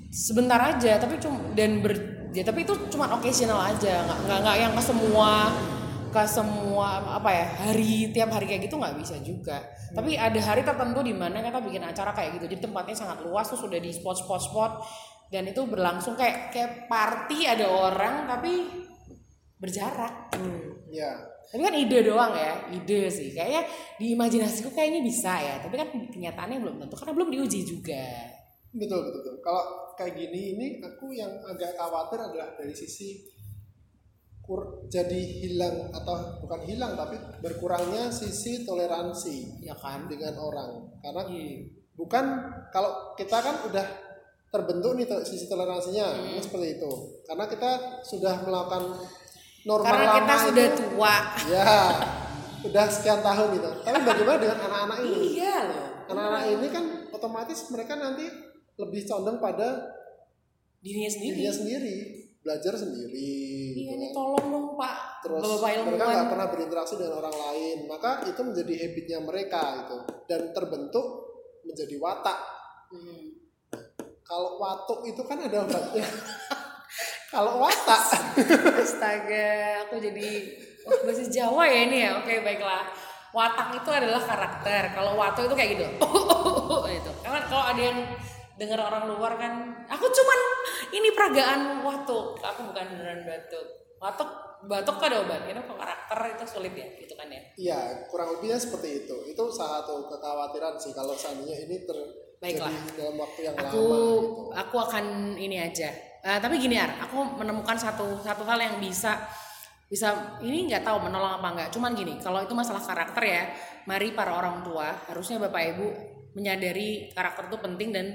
[SPEAKER 2] sebentar aja, tapi cuma dan ber, ya tapi itu cuma occasional aja, nggak nggak nggak yang ke semua ke semua apa ya hari tiap hari kayak gitu nggak bisa juga. Tapi ada hari tertentu di mana kita bikin acara kayak gitu, jadi tempatnya sangat luas tuh sudah di spot-spot spot dan itu berlangsung kayak kayak party ada orang tapi berjarak.
[SPEAKER 1] Hmm, ya.
[SPEAKER 2] Tapi kan ide doang ya, ide sih. Kayaknya di imajinasiku kayaknya bisa ya, tapi kan kenyataannya belum tentu karena belum diuji juga.
[SPEAKER 1] Betul betul. betul. Kalau kayak gini ini aku yang agak khawatir adalah dari sisi kur jadi hilang atau bukan hilang tapi berkurangnya sisi toleransi
[SPEAKER 2] ya kan
[SPEAKER 1] dengan orang karena
[SPEAKER 2] iya.
[SPEAKER 1] bukan kalau kita kan udah terbentuk nih sisi toleransinya hmm. seperti itu karena kita sudah melakukan normal
[SPEAKER 2] Karena kita
[SPEAKER 1] lama
[SPEAKER 2] sudah
[SPEAKER 1] itu,
[SPEAKER 2] tua.
[SPEAKER 1] Ya, sudah sekian tahun gitu. Tapi bagaimana dengan anak-anak ini?
[SPEAKER 2] Iya loh.
[SPEAKER 1] Anak-anak ini kan otomatis mereka nanti lebih condong pada
[SPEAKER 2] dirinya sendiri.
[SPEAKER 1] Dirinya sendiri, belajar sendiri.
[SPEAKER 2] Iya
[SPEAKER 1] gitu
[SPEAKER 2] nih tolong dong Pak.
[SPEAKER 1] Terus
[SPEAKER 2] Bapak ilmuwan.
[SPEAKER 1] mereka nggak pernah berinteraksi dengan orang lain, maka itu menjadi habitnya mereka itu dan terbentuk menjadi watak.
[SPEAKER 2] Hmm.
[SPEAKER 1] Kalau watuk itu kan ada obatnya. Kalau watak.
[SPEAKER 2] Astaga, aku jadi oh, bahasa Jawa ya ini ya. Oke, baiklah. Watak itu adalah karakter. Kalau watuk itu kayak gitu. itu. Karena kalau ada yang dengar orang luar kan, aku cuman ini peragaan watuk. Aku bukan beneran batuk. Watuk batuk kan ada obatnya. Kalau karakter itu sulit ya, gitu kan ya.
[SPEAKER 1] Iya, kurang lebihnya seperti itu. Itu salah satu kekhawatiran sih kalau seandainya ini ter
[SPEAKER 2] Baiklah.
[SPEAKER 1] dalam waktu yang
[SPEAKER 2] aku,
[SPEAKER 1] lama gitu.
[SPEAKER 2] Aku akan ini aja Uh, tapi gini Ar, aku menemukan satu satu hal yang bisa bisa ini nggak tahu menolong apa nggak. Cuman gini, kalau itu masalah karakter ya, mari para orang tua harusnya bapak ibu menyadari karakter itu penting dan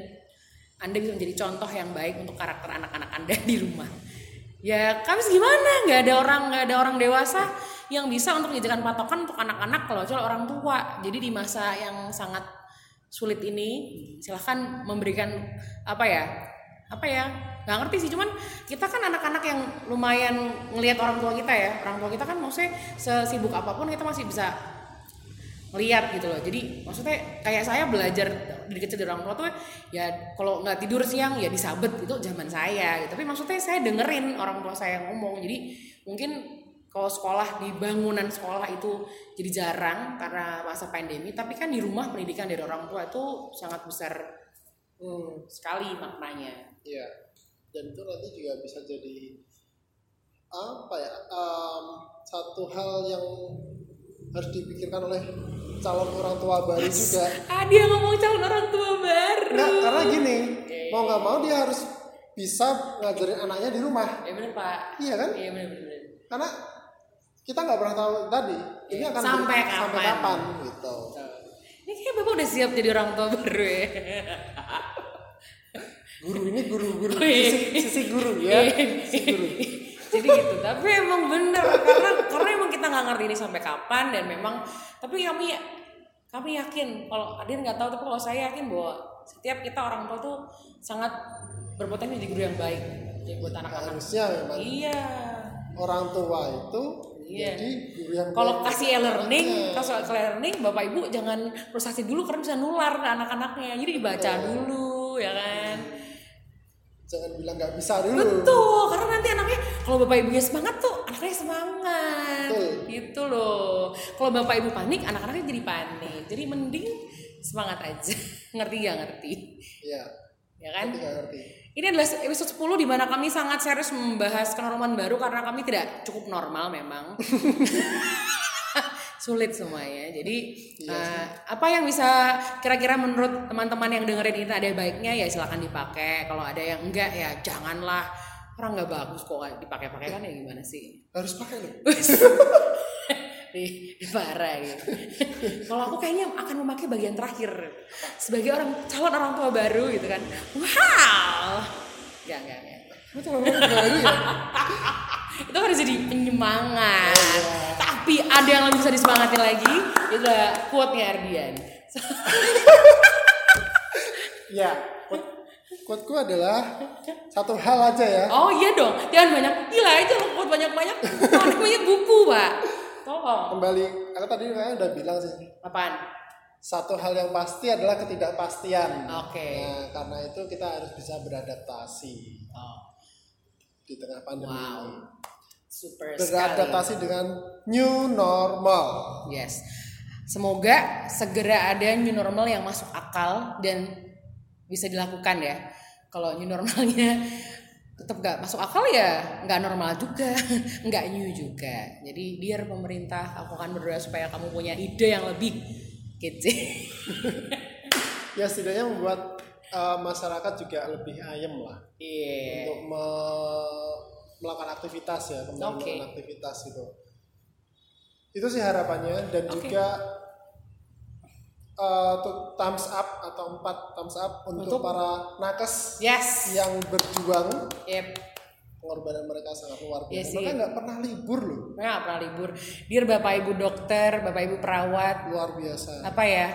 [SPEAKER 2] anda bisa menjadi contoh yang baik untuk karakter anak-anak anda di rumah. Ya, kami gimana? Nggak ada orang nggak ada orang dewasa yang bisa untuk dijadikan patokan untuk anak-anak kalau orang tua. Jadi di masa yang sangat sulit ini, silahkan memberikan apa ya apa ya nggak ngerti sih cuman kita kan anak-anak yang lumayan ngelihat orang tua kita ya orang tua kita kan maksudnya sesibuk apa pun kita masih bisa ngeliat gitu loh jadi maksudnya kayak saya belajar dari kecil dari orang tua tuh ya kalau nggak tidur siang ya disabet itu zaman saya gitu. tapi maksudnya saya dengerin orang tua saya ngomong jadi mungkin kalau sekolah di bangunan sekolah itu jadi jarang karena masa pandemi tapi kan di rumah pendidikan dari orang tua itu sangat besar hmm, sekali maknanya
[SPEAKER 1] iya dan itu nanti juga bisa jadi apa ya um, satu hal yang harus dipikirkan oleh calon orang tua baru juga.
[SPEAKER 2] Ah dia ngomong calon orang tua baru.
[SPEAKER 1] Nah, karena gini, mau nggak mau dia harus bisa ngajarin anaknya di rumah.
[SPEAKER 2] Iya benar pak.
[SPEAKER 1] Iya kan?
[SPEAKER 2] Iya benar benar.
[SPEAKER 1] Karena kita nggak pernah tahu tadi ini akan
[SPEAKER 2] sampai kapan?
[SPEAKER 1] Sampai kapan gitu.
[SPEAKER 2] Ini kayak bapak udah siap jadi orang tua baru ya.
[SPEAKER 1] guru ini guru-guru oh, iya. sisi, sisi guru ya
[SPEAKER 2] sisi guru jadi gitu tapi emang bener karena karena emang kita nggak ngerti ini sampai kapan dan memang tapi kami kami yakin kalau Adin nggak tahu tapi kalau saya yakin bahwa setiap kita orang tua tuh sangat berpotensi jadi guru yang baik jadi buat anak-anak
[SPEAKER 1] harusnya memang
[SPEAKER 2] iya
[SPEAKER 1] orang tua itu iya. jadi yang
[SPEAKER 2] kalau kasih e-learning kasih e-learning bapak ibu jangan frustasi dulu karena bisa nular ke anak-anaknya. Jadi dibaca oh. dulu ya kan?
[SPEAKER 1] Jangan bilang nggak bisa dulu.
[SPEAKER 2] Betul karena nanti anaknya kalau bapak ibunya semangat tuh anaknya semangat. Betul. gitu loh. Kalau bapak ibu panik anak-anaknya jadi panik. Jadi mending semangat aja. Ngerti gak ngerti?
[SPEAKER 1] Iya.
[SPEAKER 2] Ya kan?
[SPEAKER 1] Ngerti gak ngerti
[SPEAKER 2] ini adalah episode 10 di mana kami sangat serius membahas kenormalan baru karena kami tidak cukup normal memang. sulit semuanya. Jadi iya uh, apa yang bisa kira-kira menurut teman-teman yang dengerin ini ada baiknya ya silakan dipakai. Kalau ada yang enggak ya janganlah. Orang nggak bagus kok dipakai-pakai kan ya gimana sih?
[SPEAKER 1] Harus pakai loh.
[SPEAKER 2] di, parah gitu. Kalau aku kayaknya akan memakai bagian terakhir sebagai orang calon orang tua baru gitu kan. Wow. Calon orang tua baru ya? itu harus jadi penyemangat. Oh, iya. Tapi ada yang lebih bisa disemangatin lagi, itu quote-nya Ardian.
[SPEAKER 1] ya, quoteku adalah satu hal aja ya.
[SPEAKER 2] Oh iya dong, jangan banyak. Gila aja lo buat banyak-banyak. Banyak banyak buku, Pak. Tolong.
[SPEAKER 1] Kembali, aku tadi kayaknya udah bilang sih.
[SPEAKER 2] Apaan?
[SPEAKER 1] Satu hal yang pasti adalah ketidakpastian.
[SPEAKER 2] Oke.
[SPEAKER 1] Nah, karena itu kita harus bisa beradaptasi
[SPEAKER 2] Oh,
[SPEAKER 1] di tengah pandemi
[SPEAKER 2] wow. Super sekali.
[SPEAKER 1] Beradaptasi dengan new normal.
[SPEAKER 2] Yes. Semoga segera ada new normal yang masuk akal dan bisa dilakukan ya. Kalau new normalnya tetap gak masuk akal ya nggak normal juga, nggak new juga. Jadi biar pemerintah aku akan berdoa supaya kamu punya ide yang lebih gitu.
[SPEAKER 1] Ya setidaknya membuat uh, masyarakat juga lebih ayem lah
[SPEAKER 2] Iya.
[SPEAKER 1] untuk me- melakukan aktivitas ya, kembali
[SPEAKER 2] Oke.
[SPEAKER 1] melakukan aktivitas gitu. Itu sih harapannya dan
[SPEAKER 2] Oke.
[SPEAKER 1] juga uh, thumbs up atau empat thumbs up untuk,
[SPEAKER 2] Untuk?
[SPEAKER 1] para nakes
[SPEAKER 2] Yes.
[SPEAKER 1] yang berjuang
[SPEAKER 2] Yep.
[SPEAKER 1] pengorbanan mereka sangat luar
[SPEAKER 2] Iya
[SPEAKER 1] biasa.
[SPEAKER 2] sih.
[SPEAKER 1] mereka nggak pernah libur loh,
[SPEAKER 2] nggak pernah libur. Dear Bapak Ibu dokter, Bapak Ibu perawat,
[SPEAKER 1] luar biasa.
[SPEAKER 2] apa ya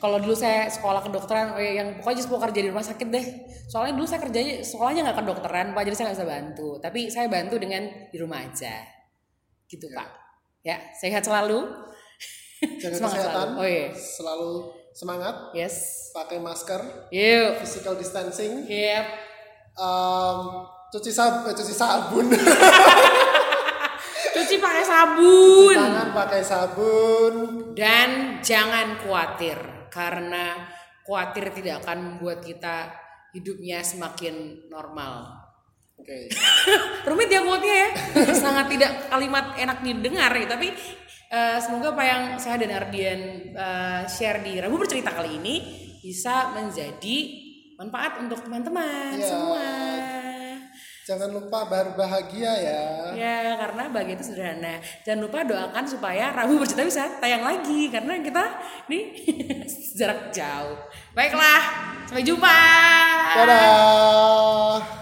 [SPEAKER 2] kalau dulu saya sekolah kedokteran oh ya, yang pokoknya semua kerja di rumah sakit deh soalnya dulu saya kerjanya sekolahnya nggak kedokteran pak jadi saya nggak bisa bantu tapi saya bantu dengan di rumah aja gitu pak ya sehat selalu
[SPEAKER 1] Jaga
[SPEAKER 2] Semangat
[SPEAKER 1] kesehatan,
[SPEAKER 2] selalu. Oh, iya.
[SPEAKER 1] selalu semangat,
[SPEAKER 2] yes.
[SPEAKER 1] pakai masker,
[SPEAKER 2] yuk.
[SPEAKER 1] physical distancing,
[SPEAKER 2] yep.
[SPEAKER 1] Um, cuci sab eh, cuci sabun,
[SPEAKER 2] cuci pakai sabun.
[SPEAKER 1] tangan pakai sabun.
[SPEAKER 2] dan jangan khawatir karena khawatir tidak akan membuat kita hidupnya semakin normal.
[SPEAKER 1] Oke,
[SPEAKER 2] rumit ya quote-nya ya. Sangat tidak kalimat enak didengar ya tapi eh, semoga apa yang saya dan Ardian eh, share di Rabu bercerita kali ini bisa menjadi manfaat untuk teman-teman
[SPEAKER 1] Iya.
[SPEAKER 2] semua
[SPEAKER 1] jangan lupa berbahagia ya.
[SPEAKER 2] ya karena bahagia itu sederhana jangan lupa doakan supaya Rabu bercerita bisa tayang lagi karena kita nih jarak jauh baiklah sampai jumpa
[SPEAKER 1] Dadah.